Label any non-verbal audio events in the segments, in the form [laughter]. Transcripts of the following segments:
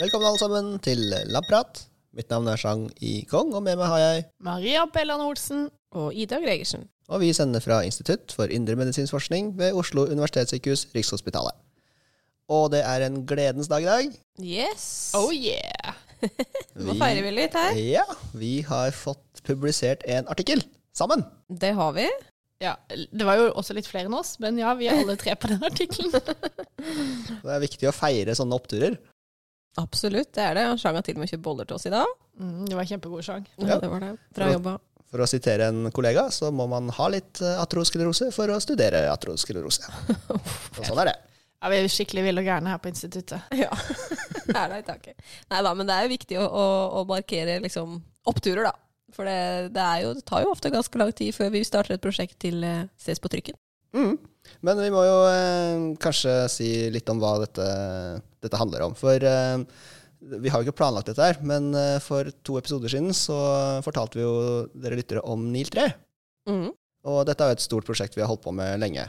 Velkommen alle sammen til Labprat. Mitt navn er Chang I. Kong, og med meg har jeg Maria Bellan Olsen. Og Ida Gregersen. Og vi sender fra Institutt for indremedisinsk forskning ved Oslo universitetssykehus, Rikshospitalet. Og det er en gledens dag i dag. Yes. Oh yeah! [laughs] Nå feirer vi litt her. Ja, vi har fått publisert en artikkel sammen. Det har vi. Ja, Det var jo også litt flere enn oss, men ja, vi er alle tre på den artikkelen. [laughs] Det er viktig å feire sånne oppturer. Absolutt, det er det. Sjang har til og med kjøpt boller til oss i dag. Mm, det var kjempegod sang. Ja, det var det. Bra jobba. For å sitere en kollega, så må man ha litt eh, atrosklerose for å studere atrosklerose. [laughs] Og sånn er det. Ja, Vi er skikkelig ville og gærne her på instituttet. Ja. [laughs] er det i taket. Nei da, men det er jo viktig å, å, å markere liksom oppturer, da. For det, det, er jo, det tar jo ofte ganske lang tid før vi starter et prosjekt til eh, ses på trykken. Mm. Men vi må jo eh, kanskje si litt om hva dette, dette handler om. For eh, vi har jo ikke planlagt dette her, men eh, for to episoder siden så fortalte vi jo dere lyttere om NIL 3. Mm. Og dette er jo et stort prosjekt vi har holdt på med lenge.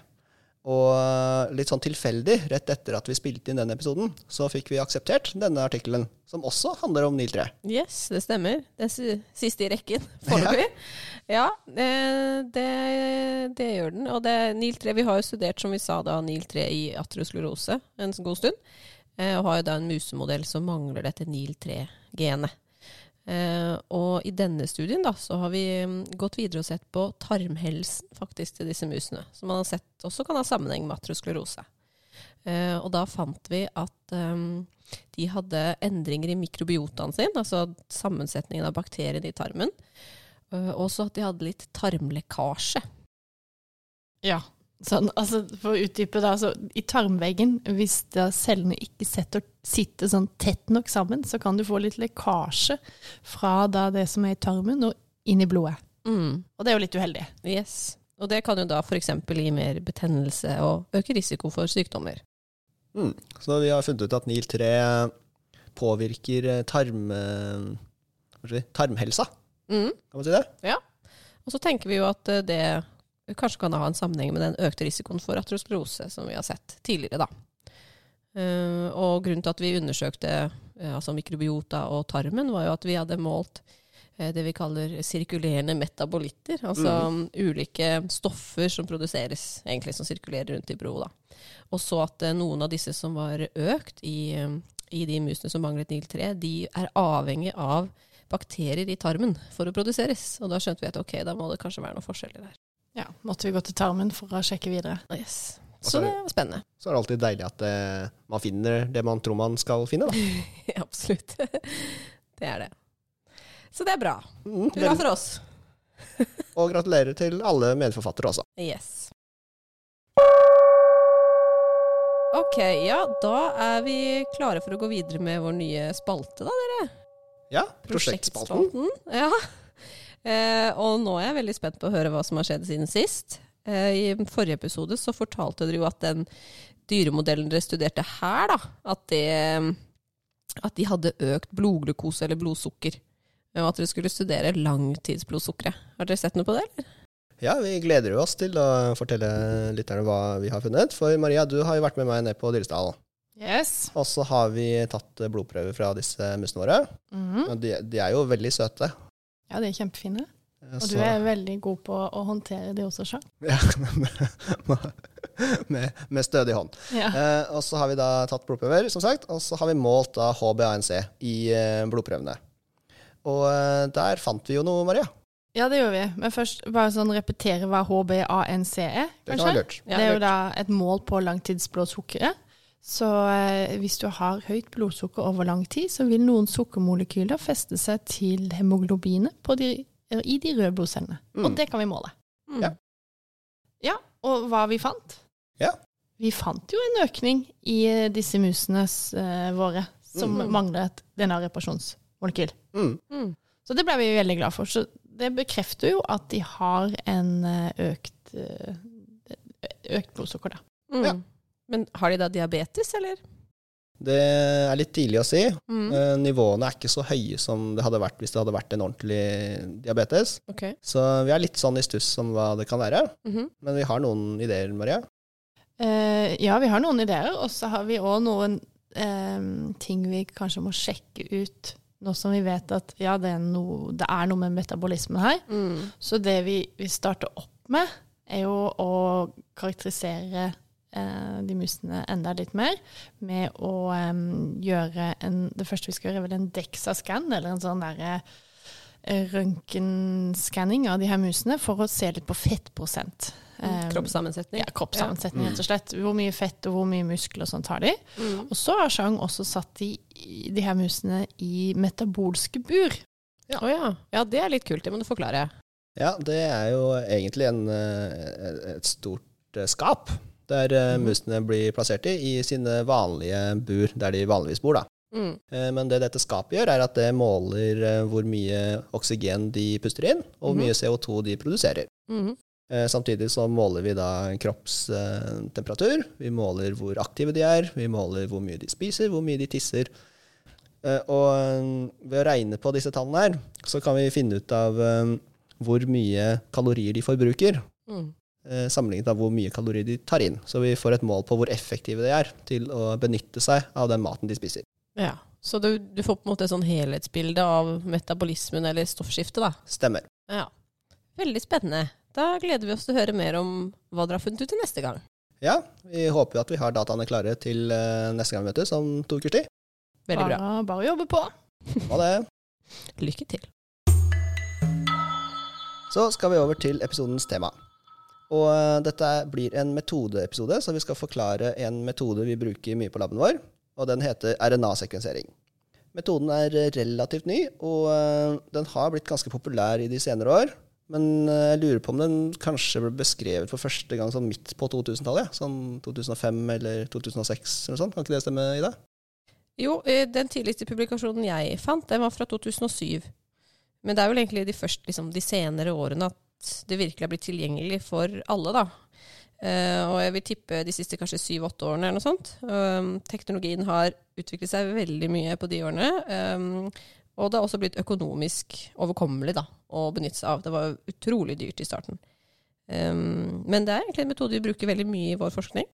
Og eh, litt sånn tilfeldig, rett etter at vi spilte inn den episoden, så fikk vi akseptert denne artikkelen, som også handler om NIL 3. Yes, det stemmer. Det er siste i rekken [laughs] foreløpig. Ja, ja det, det gjør den. Og det, NIL 3, vi har jo studert, som vi sa da, NIL 3 i atrosklerose en god stund. Eh, Og har jo da en musemodell som mangler dette NIL 3-genet. Eh, og i denne studien da, så har vi mm, gått videre og sett på tarmhelsen faktisk til disse musene. Som man har sett også kan ha sammenheng med aterosklerose. Eh, og da fant vi at ehm, de hadde endringer i mikrobiotaen sin, altså sammensetningen av bakteriene i tarmen. og også at de hadde litt tarmlekkasje. Ja, sånn, altså For å utdype, da. Så I tarmveggen, hvis da cellene ikke setter, sitter sånn tett nok sammen, så kan du få litt lekkasje fra da det som er i tarmen, og inn i blodet. Og det er jo litt uheldig. Yes. Og det kan jo da f.eks. gi mer betennelse og øke risiko for sykdommer. Mm. Så vi har funnet ut at NIL 3 påvirker eh, tarm, eh, tarmhelsa, Mm. kan man si det? Ja. Og så tenker vi jo at eh, det kanskje kan ha en sammenheng med den økte risikoen for atrosklerose som vi har sett tidligere, da. Eh, og grunnen til at vi undersøkte eh, altså mikrobiota og tarmen, var jo at vi hadde målt eh, det vi kaller sirkulerende metabolitter. Altså mm, ulike stoffer som produseres, egentlig, som sirkulerer rundt i blodet. Og så at noen av disse som var økt i, i de musene som manglet NIL3, de er avhengig av bakterier i tarmen for å produseres. Og da skjønte vi at ok, da må det kanskje være noen forskjeller der. Ja, Måtte vi gå til tarmen for å sjekke videre. Yes. Så, Så det var spennende. Så er det alltid deilig at uh, man finner det man tror man skal finne. Da. [laughs] Absolutt. [laughs] Det er det. Så det er bra. Mm, Hurra for oss. [laughs] og gratulerer til alle medforfattere også. Yes. Ok, ja, da er vi klare for å gå videre med vår nye spalte, da, dere. Ja, prosjektspalten. Ja. Eh, og nå er jeg veldig spent på å høre hva som har skjedd siden sist. Eh, I forrige episode så fortalte dere jo at den dyremodellen dere studerte her, da, at, det, at de hadde økt blodglukose eller blodsukker. Og at dere skulle studere langtidsblodsukkeret. Har dere sett noe på det, eller? Ja, vi gleder oss til å fortelle lytterne hva vi har funnet. For Maria, du har jo vært med meg ned på Dyresdal. Yes. Og så har vi tatt blodprøver fra disse musene våre. Mm Og de, de er jo veldig søte. Ja, de er kjempefine. Og du er veldig god på å håndtere de også, Sjang. [laughs] Ja, med, med stødig hånd. Ja. Eh, og så har vi da tatt blodprøver, som sagt, og så har vi målt da HbA1c i eh, blodprøvene. Og eh, der fant vi jo noe, Maria. ja, det gjør vi. Men først bare sånn repetere hva HbA1c er, Det kan kanskje? være lurt. Ja, det er jo da et mål på langtidsblodsukkeret. Så eh, hvis du har høyt blodsukker over lang tid, så vil noen sukkermolekyler feste seg til hemoglobinet de, i de røde blodcellene. Mm. Og det kan vi måle. Mm. Ja. Ja, og hva vi fant? Ja. Vi fant jo en økning i eh, disse musene eh, våre som Mm. manglet et DNA-reparasjonsmolekyl. Mm. Mm. Så det ble vi veldig glad for. Så det bekrefter jo at de har en eh, økt, eh, økt blodsukker, da. Mm. Ja. Men har de da diabetes, eller? Det er litt tidlig å si. Mm. Eh, nivåene er ikke så høye som det hadde vært hvis det hadde vært en ordentlig diabetes. Okay. Så vi er litt sånn i stuss om hva det kan være. Mhm. Men vi har noen ideer, Maria. Uh, ja, vi har noen ideer, og så har vi òg noen uh, ting vi kanskje må sjekke ut, nå som vi vet at ja, det er, noe, det er noe med metabolismen her. Mm. Så det vi, vi starter opp med, er jo å karakterisere de musene enda litt mer med å em, gjøre en Det første vi skal gjøre, er vel en DEXA-skann, eller en sånn derre eh, røntgenskanning av de her musene for å se litt på fettprosent. Em, Kroppssammensetning. ja, kroppssammensetning, rett og slett. Hvor mye fett og hvor mye muskler og sånt har de. Mm. Og så har Chang også satt de, de her musene i metabolske bur. Å ja. ja, det er litt kult. Det må du forklare. Ja, det er jo egentlig en, eh, et stort eh, skap der eh, musene blir plassert i, i sine vanlige bur, der de vanligvis bor. da. Mm. Eh, Men det dette skapet gjør, er at det måler eh, hvor mye oksygen de puster inn, og hvor Mhm. mye CO2 de produserer. Eh, Samtidig så måler vi da kroppstemperatur, vi måler hvor aktive de er, vi måler hvor mye de spiser, hvor mye de tisser. Og ved å regne på disse tallene her, så kan vi finne ut av hvor mye kalorier de forbruker, Mm. Eh, sammenlignet av hvor mye kalorier de tar inn. Så vi får et mål på hvor effektive de er til å benytte seg av den maten de spiser. Ja. Så du, du får på en måte et sånn helhetsbilde av metabolismen eller stoffskiftet, da. Stemmer. Ja. Veldig spennende. Da gleder vi oss til å høre mer om hva dere har funnet ut til neste gang. Ja, vi håper at vi har dataene klare til eh, neste gang vi møtes om to ukers tid. Veldig bra. Bare, bare å jobbe på. Ha det. Lykke til. Så skal vi over til episodens tema. Og eh, dette blir en metodeepisode, så vi skal forklare en metode vi bruker mye på laben vår, og den heter RNA-sekvensering. Metoden er relativt ny, og eh, den har blitt ganske populær i de senere år. Men eh, jeg lurer på om den kanskje ble beskrevet for første gang sånn midt på 2000-tallet? ja. Sånn 2005 eller 2006 eller noe sånt. Kan ikke det stemme, Ida? Jo, den tidligste publikasjonen jeg fant, den var fra 2007. Men det er vel egentlig de første, liksom, de senere årene at det virkelig har blitt tilgjengelig for alle, da. Uh, og jeg vil tippe de siste kanskje syv-åtte årene eller noe sånt. Um, teknologien har utviklet seg veldig mye på de årene. Um, og det har også blitt økonomisk overkommelig da, å benytte seg av. Det var utrolig dyrt i starten. Um, men det er egentlig en metode vi bruker veldig mye i vår forskning.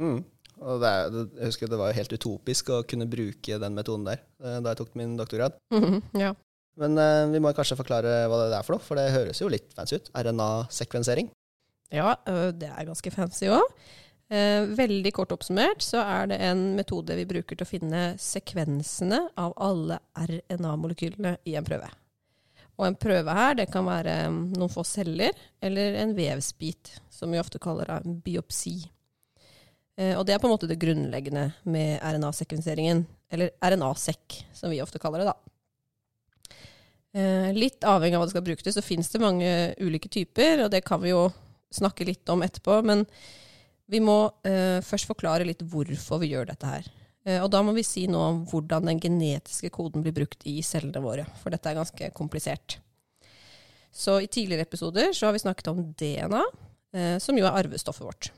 Mm. Er, jeg husker det var helt utopisk å kunne bruke den metoden der eh, da jeg tok min doktorgrad. [laughs] ja. Men uh, vi må kanskje forklare hva det er for noe, for det høres jo litt fancy ut. RNA-sekvensering. Ja, det er ganske fancy òg. Veldig kort oppsummert så er det en metode vi bruker til å finne sekvensene av alle RNA-molekylene i en prøve. Og en prøve her, det kan være mm, noen få celler, eller en vevsbit, som vi ofte kaller en biopsi. Eh, Og det er på en måte det grunnleggende med RNA-sekvenseringen, eller RNA-sekk, som vi ofte kaller det, da. Eh, Litt avhengig av hva det skal bruke til, så finnes det mange ulike typer, og det kan vi jo snakke litt om etterpå. Men vi må eh, først forklare litt hvorfor vi gjør dette her. Eh, og da må vi si noe om hvordan den genetiske koden blir brukt i cellene våre, for dette er ganske komplisert. Så i tidligere episoder så har vi snakket om DNA, eh, som jo er arvestoffet vårt.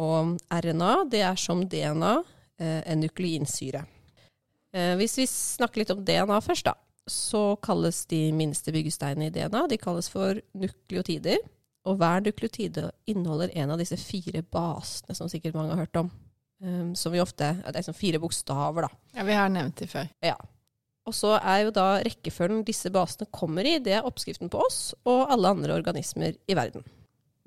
Og RNA, det er som DNA eh, en nukleinsyre. Eh, hvis vi snakker litt om DNA først, da, så kalles de minste byggesteinene i DNA de kalles for nukleotider. Og hver nukleotide inneholder en av disse fire basene som sikkert mange har hørt om. Um, som vi ofte, Det er liksom fire bokstaver, da. Ja, vi har nevnt de før. Ja. Og så er jo da rekkefølgen disse basene kommer i, det er oppskriften på oss og alle andre organismer i verden.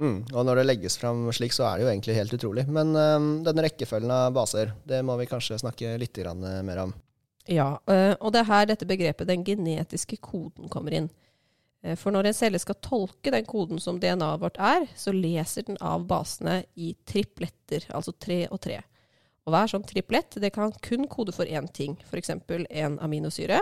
Mm. Og når det legges fram slik, så er det jo egentlig helt utrolig. Men um, denne rekkefølgen av baser, det må vi kanskje snakke litt grann, mer om. Ja, øh, og det er her dette begrepet den genetiske koden kommer inn. Eh, For når en celle skal tolke den koden som DNA-et vårt er, så leser den av basene i tripletter, altså tre og tre. Og hver sånn triplett det kan kun kode for én ting, f.eks. en aminosyre.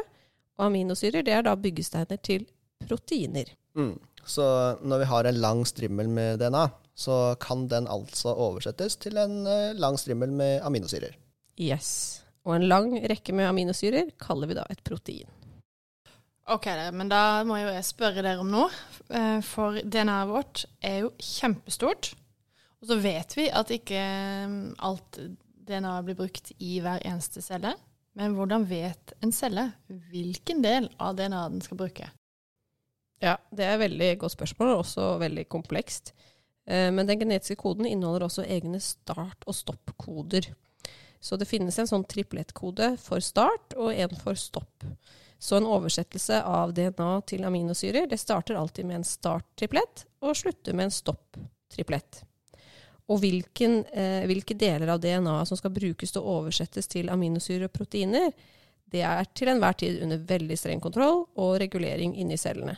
Og aminosyrer det er da byggesteiner til proteiner. Mm. Så når vi har en lang strimmel med DNA, så kan den altså oversettes til en eh, lang strimmel med aminosyrer. Yes. Og en lang rekke med aminosyrer kaller vi da et protein. Ok, men da må jeg spørre dere om noe. Eh, For DNA-et vårt er jo kjempestort. Og så vet vi at ikke mm, alt DNA blir brukt i hver eneste celle. Men hvordan vet en celle hvilken del av DNA den skal bruke? Ja, det er et veldig godt spørsmål, og også veldig komplekst. Eh, Men den genetiske koden inneholder også egne start- og stoppkoder. Så det finnes en sånn triplettkode for start og en for stopp. Så en oversettelse av DNA til aminosyrer det starter alltid med en start-triplett og slutter med en stopp-triplett. Og hvilken, eh, hvilke deler av DNA som skal brukes til å oversettes til aminosyrer og proteiner, det er til enhver tid under veldig streng kontroll og regulering inni cellene.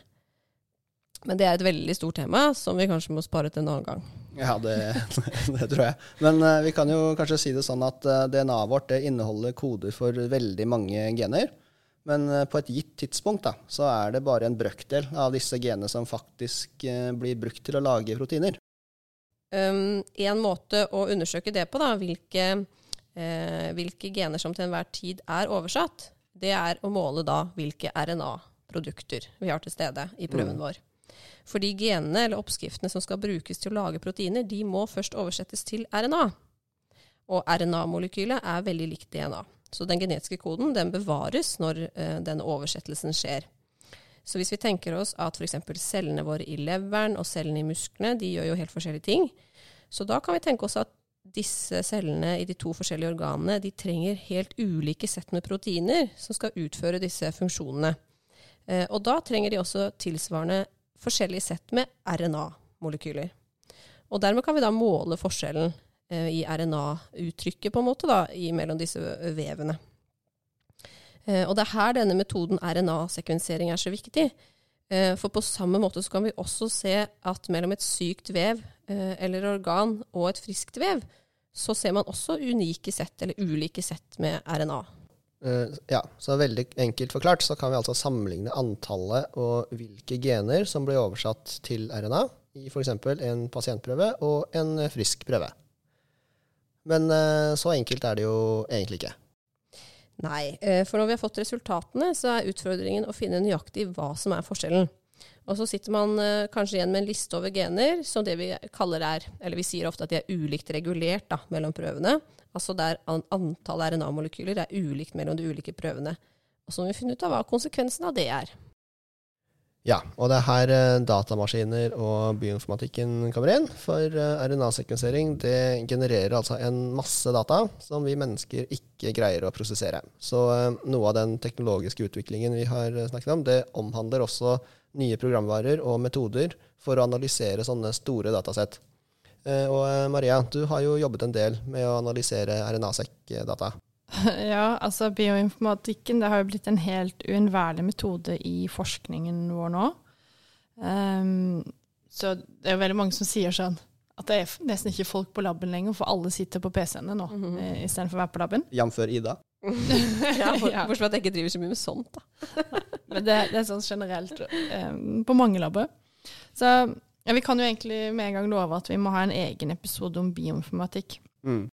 Men det er et veldig stort tema som vi kanskje må spare til en annen gang. Ja, det, [laughs] det tror jeg. Men uh, vi kan jo kanskje si det sånn at uh, DNA-et vårt det inneholder koder for veldig mange gener. Men uh, på et gitt tidspunkt da, så er det bare en brøkdel av disse genene som faktisk blir brukt til å lage proteiner. Um, en måte å undersøke det på, da, hvilke, hvilke gener som til enhver tid er oversatt, det er å måle da hvilke RNA-produkter vi har til stede i prøven mm. vår. Fordi genene eller oppskriftene som skal brukes til å lage proteiner, de må først oversettes til RNA. Og RNA-molekylet er veldig likt DNA. Så den genetiske koden den bevares når eh, denne oversettelsen skjer. Så hvis vi tenker oss at f.eks. cellene våre i leveren og cellene i musklene de gjør jo helt forskjellige ting, så da kan vi tenke oss at disse cellene i de to forskjellige organene de trenger helt ulike sett med proteiner som skal utføre disse funksjonene. Eh, og da trenger de også tilsvarende forskjellige sett med RNA-molekyler. Og dermed kan vi da måle forskjellen eh, i RNA-uttrykket på en måte da, mellom disse vevene. Eh, og det er her denne metoden RNA-sekvensering er så viktig. Eh, for på samme måte så kan vi også se at mellom et sykt vev eller organ og et friskt vev, så ser man også unike sett, eller ulike sett med RNA. Uh, ja, så veldig enkelt forklart så kan vi altså sammenligne antallet og hvilke gener som blir oversatt til RNA i f.eks. en pasientprøve og en frisk prøve. Men uh, så enkelt er det jo egentlig ikke. Nei, uh, for når vi har fått resultatene, så er utfordringen å finne nøyaktig hva som er forskjellen. Og så sitter man kanskje igjen med en liste over gener som det vi kaller er Eller vi sier ofte at de er ulikt regulert da, mellom prøvene. Altså der antall RNA-molekyler er ulikt mellom de ulike prøvene. Og så må vi finne ut av hva konsekvensen av det er. Ja, og det er her eh, datamaskiner og bioinformatikken kommer inn. For eh, RNA-sekvensering det genererer altså en masse data som vi mennesker ikke greier å prosessere. Så eh, noe av den teknologiske utviklingen vi har snakket om, det omhandler også nye programvarer og metoder for å analysere sånne store datasett. Eh, og eh, Maria, du har jo jobbet en del med å analysere RNA-sekk-data. [laughs] Ja, altså bioinformatikken det har jo blitt en helt uunnværlig metode i forskningen vår nå. Um, så det er jo veldig mange som sier sånn at det er nesten ikke folk på laben lenger, for alle sitter på PC-ene nå mm -hmm. istedenfor å være på laben. Jf. Ida. [laughs] [laughs] ja, Bortsett fra at jeg ikke driver så mye med sånt, da. Men det, det, er sånn generelt um, på mange labber. Så ja, Vi kan jo egentlig med en gang love at vi må ha en egen episode om bioinformatikk. Mm.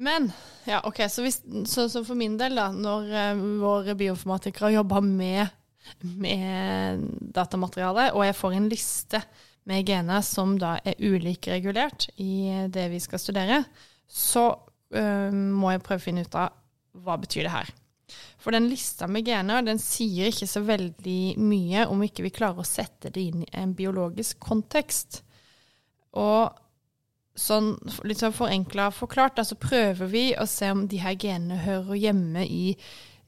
Men ja, ok, så, hvis, så, så, for min del, da, når uh, våre bioinformatikere jobber med, med datamateriale, og jeg får en liste med gener som da er ulikt regulert i det vi skal studere, så uh, må jeg prøve å finne ut av hva betyr det her. For den lista med gener den sier ikke så veldig mye om ikke vi klarer å sette det inn i en biologisk kontekst. Og sånn litt sånn forenkla forklart, så altså prøver vi å se om de her genene hører hjemme i,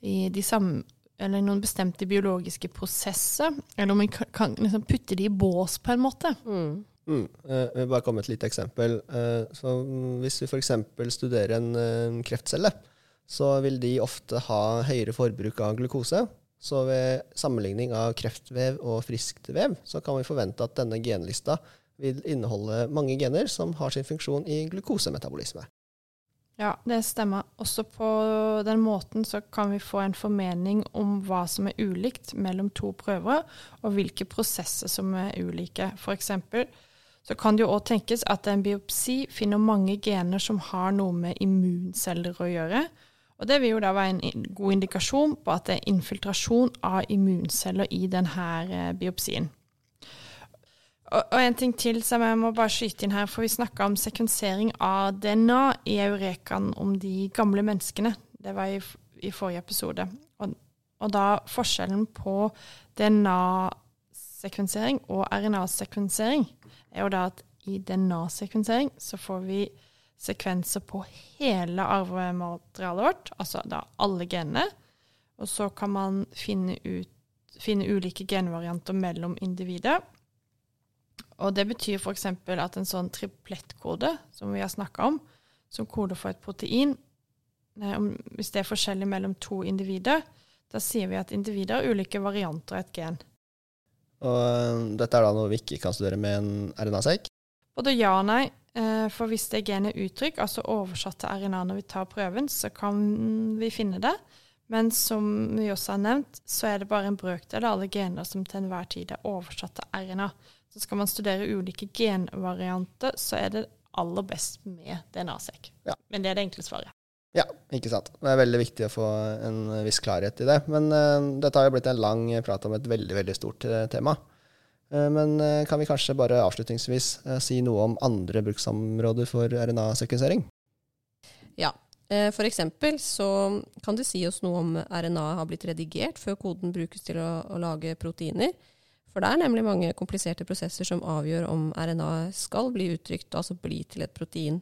i de samme eller noen bestemte biologiske prosesser, eller om vi kan liksom putte de i bås på en måte. Mm. Mm. Uh, jeg vil bare komme med et lite eksempel. Uh, så hvis vi f.eks. studerer en uh, kreftcelle, så vil de ofte ha høyere forbruk av glukose. Så ved sammenligning av kreftvev og friskt vev, så kan vi forvente at denne genlista vil inneholde mange gener som har sin funksjon i glukosemetabolisme. Ja, det stemmer. Også på den måten så kan vi få en formening om hva som er ulikt mellom to prøver, og hvilke prosesser som er ulike. For eksempel så kan det jo òg tenkes at en biopsi finner mange gener som har noe med immunceller å gjøre, og Det vil jo da være en god indikasjon på at det er infiltrasjon av immunceller i denne eh, biopsien. Og, en ting til som jeg må bare skyte inn her, for vi snakka om sekvensering av DNA i eurekaen om de gamle menneskene. Det var i, i forrige episode. Og, og da forskjellen på DNA-sekvensering og RNA-sekvensering er jo da at i DNA-sekvensering så får vi sekvenser på hele arvematerialet vårt, altså da alle genene. Og så kan man finne, ut, finne ulike genvarianter mellom individer. Og det betyr f.eks. at en sånn triplettkode, som vi har snakka om, som koder for et protein, eh, hvis det er forskjellig mellom to individer, da sier vi at individer har ulike varianter av et gen. Og eh, dette er da noe vi ikke kan studere med en RNA-sekk. Både ja og nei. Eh, For hvis det genet er uttrykk, altså oversatt til RNA når vi tar prøven, så kan vi finne det. Men som vi også har nevnt, så er det bare en brøkdel av alle gener som til enhver tid er oversatt til RNA. Så skal man studere ulike genvarianter, så er det aller best med DNA-sekk. Ja. Men det er det enkle svaret. Ja, ikke sant. Det er veldig viktig å få en viss klarhet i det. Men uh, dette har jo blitt en lang prat om et veldig, veldig stort eh, tema. Eh, men eh, kan vi kanskje bare avslutningsvis eh, si noe om andre bruksområder for RNA-sekvensering? Ja. For eksempel så kan du si oss noe om RNA har blitt redigert før koden brukes til å, å lage proteiner. For det er nemlig mange kompliserte prosesser som avgjør om RNA skal bli uttrykt, altså bli til et protein.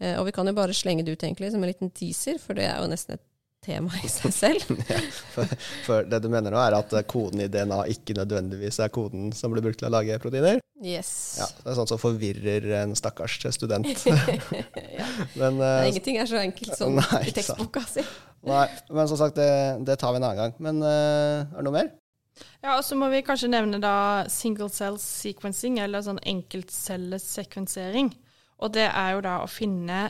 Og vi kan jo bare slenge det ut egentlig som en liten teaser, for det er jo nesten et tema i seg selv. [laughs] For, for det du mener nå, er at koden i DNA ikke nødvendigvis er koden som blir brukt til å lage proteiner? Yes. Ja, Det er sånt som forvirrer en stakkars student. [laughs] ja. Men, Nei, eh, Ingenting er så enkelt som Nei, i tekstboka si. nei, men som sagt, det, det tar vi en annen gang. Men uh, er det noe mer? Ja, og så må vi kanskje nevne da single cell sequencing, eller sånn enkeltcellesekvensering. Og det er jo da å finne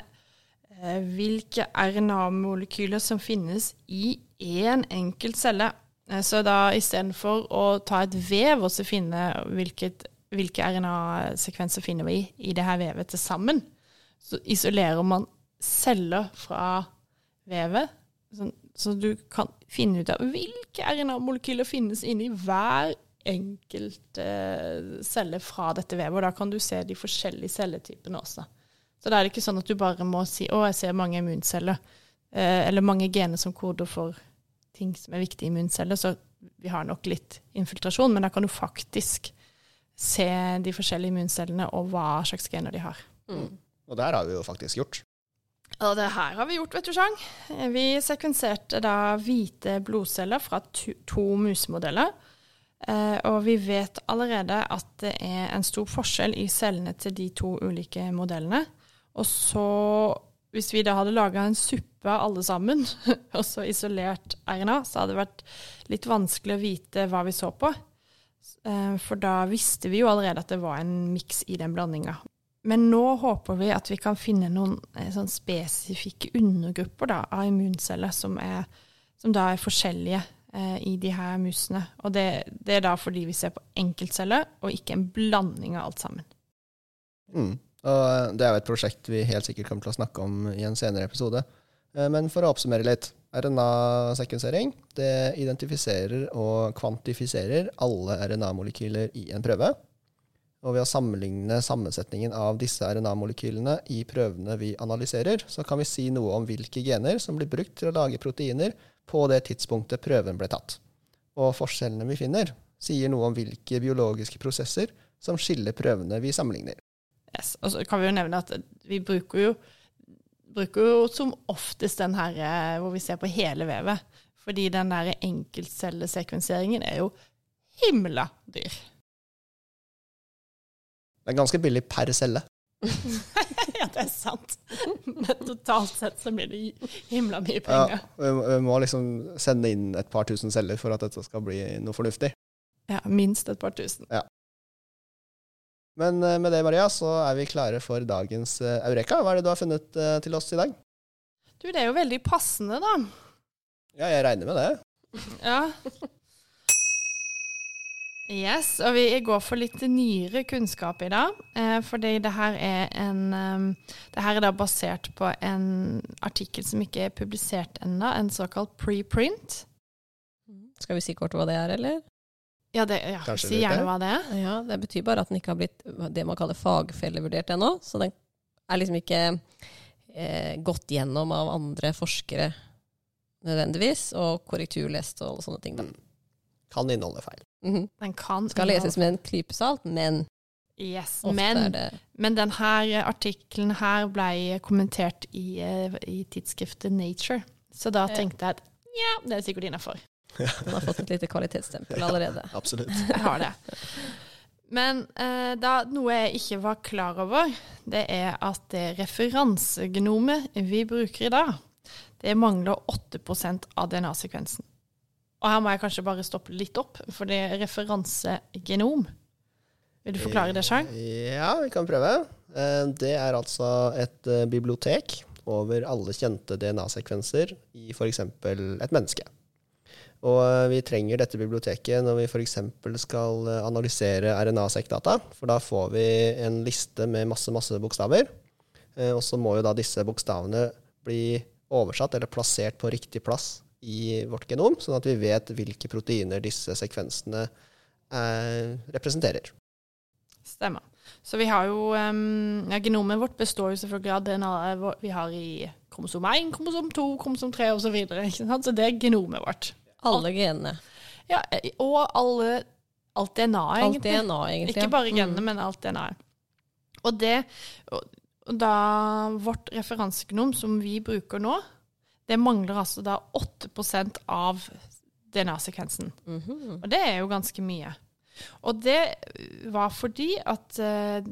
hvilke RNA-molekyler som finnes i én enkelt celle. Eh, så da istedenfor å ta et vev og så finne hvilket, hvilke RNA-sekvenser finner vi i det her vevet til sammen, så isolerer man celler fra vevet. Så du kan finne ut av hvilke RNA-molekyler finnes inni hver enkelt eh, celle fra dette vevet. Og da kan du se de forskjellige celletypene også. Så da er det ikke sånn at du bare må si 'Å, jeg ser mange immunceller', eh, eller mange gener som koder for ting som er viktige i immunceller. Så vi har nok litt infiltrasjon, men da kan du faktisk se de forskjellige immuncellene og hva slags gener de har. Mm. Og det her har vi jo faktisk gjort. Og det her har vi gjort, vet du, Chang. Vi sekvenserte da hvite blodceller fra to, to musemodeller. Eh, og vi vet allerede at det er en stor forskjell i cellene til de to ulike modellene. Og så, hvis vi da hadde laga en suppe alle sammen, [laughs] og så isolert RNA, så hadde det vært litt vanskelig å vite hva vi så på. Eh, for da visste vi jo allerede at det var en miks i den blandinga. Men nå håper vi at vi kan finne noen eh, sånn spesifikke undergrupper da, av immunceller som, er, som da er forskjellige eh, i de her musene. Og det, det er da fordi vi ser på enkeltceller, og ikke en blanding av alt sammen. Mm. Og eh, det er jo et prosjekt vi helt sikkert kommer til å snakke om i en senere episode. Eh, Men for å oppsummere litt. RNA-sekvensering det identifiserer og kvantifiserer alle RNA-molekyler i en prøve. Og ved å sammenligne sammensetningen av disse RNA-molekylene i prøvene vi analyserer, så kan vi si noe om hvilke gener som blir brukt til å lage proteiner på det tidspunktet prøven ble tatt. Og forskjellene vi finner, sier noe om hvilke biologiske prosesser som skiller prøvene vi sammenligner. Yes. Og så kan vi jo nevne at vi bruker jo, bruker jo som oftest den her eh, hvor vi ser på hele vevet. Fordi den der enkeltcellesekvenseringen er jo himla dyr. Det er ganske billig per celle. [laughs] ja, det er sant. Men totalt sett så blir det himla mye penger. må- vi må liksom sende inn et par tusen celler for at dette skal bli noe fornuftig. Ja, minst et par tusen. Men eh, med det, Maria, så er vi klare for dagens eh, Eureka. Hva er det du har funnet eh, til oss i dag? Du, det er jo veldig passende, da. Ja, jeg regner med det. [laughs] Ja. Yes, og vi går for litt nyere kunnskap i dag. Eh, fordi det her er en eh, Det her er da basert på en artikkel som ikke er publisert ennå, en såkalt preprint. Skal vi si kort hva det er, eller? Ja, det, ja Kanskje si gjerne hva det er. Ja, Det betyr bare at den ikke har blitt det man kaller fagfellevurdert ennå. Så den er liksom ikke eh, gått gjennom av andre forskere nødvendigvis, og korrekturlest og alle sånne ting. Da. Kan inneholde feil. Mhm. Den kan Skal leses med en klype salt, men Yes, men, men denne artikkelen her ble kommentert i, eh, i tidsskriftet Nature. Så da tenkte jeg at ja, det er sikkert innafor. Den har fått et lite kvalitetsstempel allerede. Absolutt. Jeg har det. Men eh, da, noe jeg ikke var klar over, det er at det referansegnomet vi bruker i dag, det mangler 8% av DNA-sekvensen. Og her må jeg kanskje bare stoppe litt opp, for det er referansegenom. Vil du forklare det, Chang? Ja, vi kan prøve. Eh, Det er altså et eh, bibliotek over alle kjente DNA-sekvenser i f.eks. et menneske. Og eh, vi trenger dette biblioteket når vi f.eks. skal eh, analysere RNA-sekkdata, for da får vi en liste med masse, masse bokstaver. Eh, Og så må jo da disse bokstavene bli oversatt eller plassert på riktig plass i vårt genom, sånn at vi vet hvilke proteiner disse sekvensene eh, representerer. Stemmer. Så vi har jo um, ja, Genomet vårt består jo selvfølgelig av DNA-et vi har i kromosom 1, kromosom 2, kromosom 3 osv. Så, videre, så det er genomet vårt. Alle genene. Ja, og alle, alt DNA, Alt egentlig. DNA, egentlig. Ikke bare genene, Mm. men alt DNA. Og det og, da vårt referansegenom som vi bruker nå, det mangler altså da 8% av DNA-sekvensen. Mhm. Og det er jo ganske mye. Og det var fordi at eh,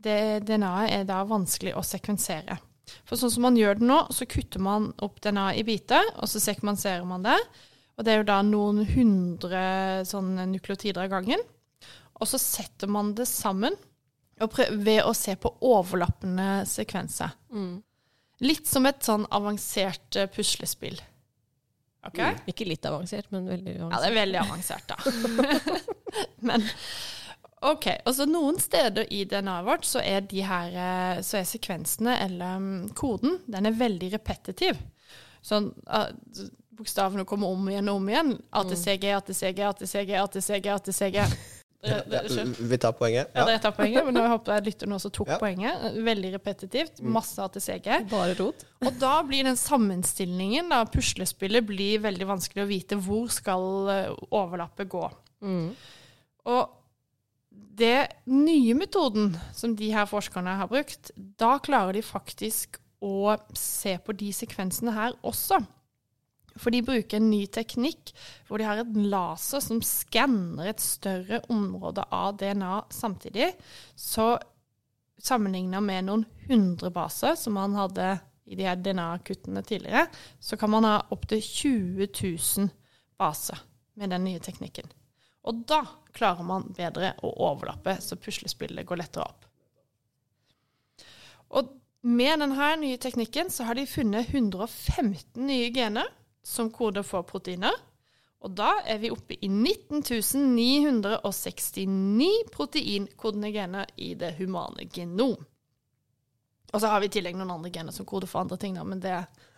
DNA-et er da vanskelig å sekvensere. For sånn som man gjør det nå, så kutter man opp DNA i biter, og så sekvenserer man det. Og det er jo da noen hundre sånne nukleotider av gangen. Og så setter man det sammen ved å se på overlappende sekvenser. Mm. Litt som et sånn avansert eh, puslespill. Ok? Ikke litt avansert, men veldig avansert. Ja, det er veldig avansert, da. [laughs] Men OK. Og så noen steder i DNA-et vårt så er de her eh, Så er sekvensene, eller mm, koden, den er veldig repetitiv. Sånn uh, bokstavene kommer om igjen og om igjen. ATCG, ATCG, ATCG, ATCG, ATCG. Vi tar poenget. Ja, dere tar poenget, men jeg håper jeg lytter noen som tok Ja. poenget. Veldig repetitivt. Masse ATCG. Bare rot. Og da blir den sammenstillingen, da, puslespillet, blir veldig vanskelig å vite hvor skal eh, overlappet gå. Mm. Og det nye metoden som de her forskerne har brukt, da klarer de faktisk å se på de sekvensene her også. For de bruker en ny teknikk hvor de har en laser som skanner et større område av DNA samtidig. Så sammenligna med noen hundre baser som man hadde i de her DNA-kuttene tidligere, så kan man ha opptil 20 000 baser med den nye teknikken. Og da klarer man bedre å overlappe, så puslespillet går lettere opp. Og med denne nye teknikken så har de funnet 115 nye gener som koder for proteiner. Og da er vi oppe i 19 969 proteinkodende gener i det humane genom. Og så har vi i tillegg noen andre gener som koder for andre ting, da, men det,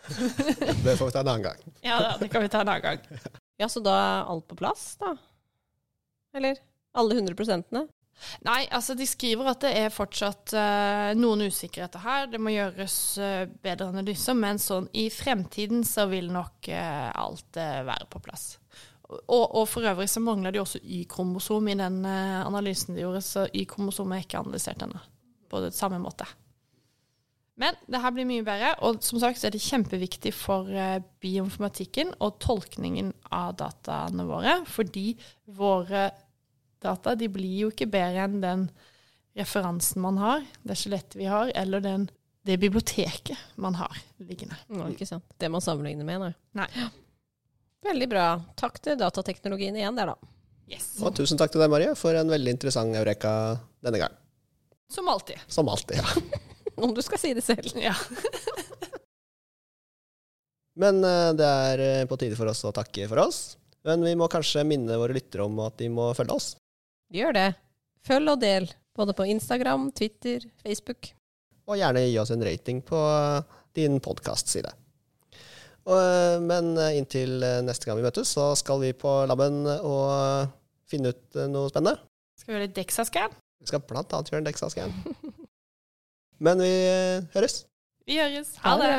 [laughs] Det får vi ta en annen gang. [laughs] ja, det kan vi ta en annen gang. [laughs] Ja, så da er alt på plass, da? Eller? Alle 100 prosentene? Nei, altså de skriver at det er fortsatt uh, noen usikkerheter her. Det må gjøres uh, bedre analyser, men sånn i fremtiden så vil nok uh, alt være på plass. Og, og for øvrig så mangler de også Y-kromosom i den analysen de gjorde, så Y-kromosom er ikke analysert ennå på det samme måte. Men det her blir mye bedre, og som sagt så er det kjempeviktig for bioinformatikken og tolkningen av dataene våre, fordi våre data de blir jo ikke bedre enn den referansen man har, det skjelettet vi har, eller den, det biblioteket man har liggende. Nå, ikke sant. Det man sammenligner med, nei. Nei. Veldig bra. Takk til datateknologien igjen der, da. Yes. Og tusen takk til deg, Marie, for en veldig interessant eureka denne gang. Som alltid. Som alltid, ja. [laughs] Om du skal si det selv. Ja. [laughs] Men eh, det er eh, på tide for oss å takke for oss. Men vi må kanskje minne våre lyttere om at de må følge oss. Gjør det. Følg og del. Både på Instagram, Twitter, Facebook. Og gjerne gi oss en rating på eh, din podkast-side. Men eh, inntil eh, neste gang vi møtes, så skal vi på laben og eh, finne ut eh, noe spennende. Skal vi gjøre litt Dexa-scan? Vi skal blant annet gjøre en Dexa-scan. [laughs] Men vi eh, høres. Vi høres. Ha det.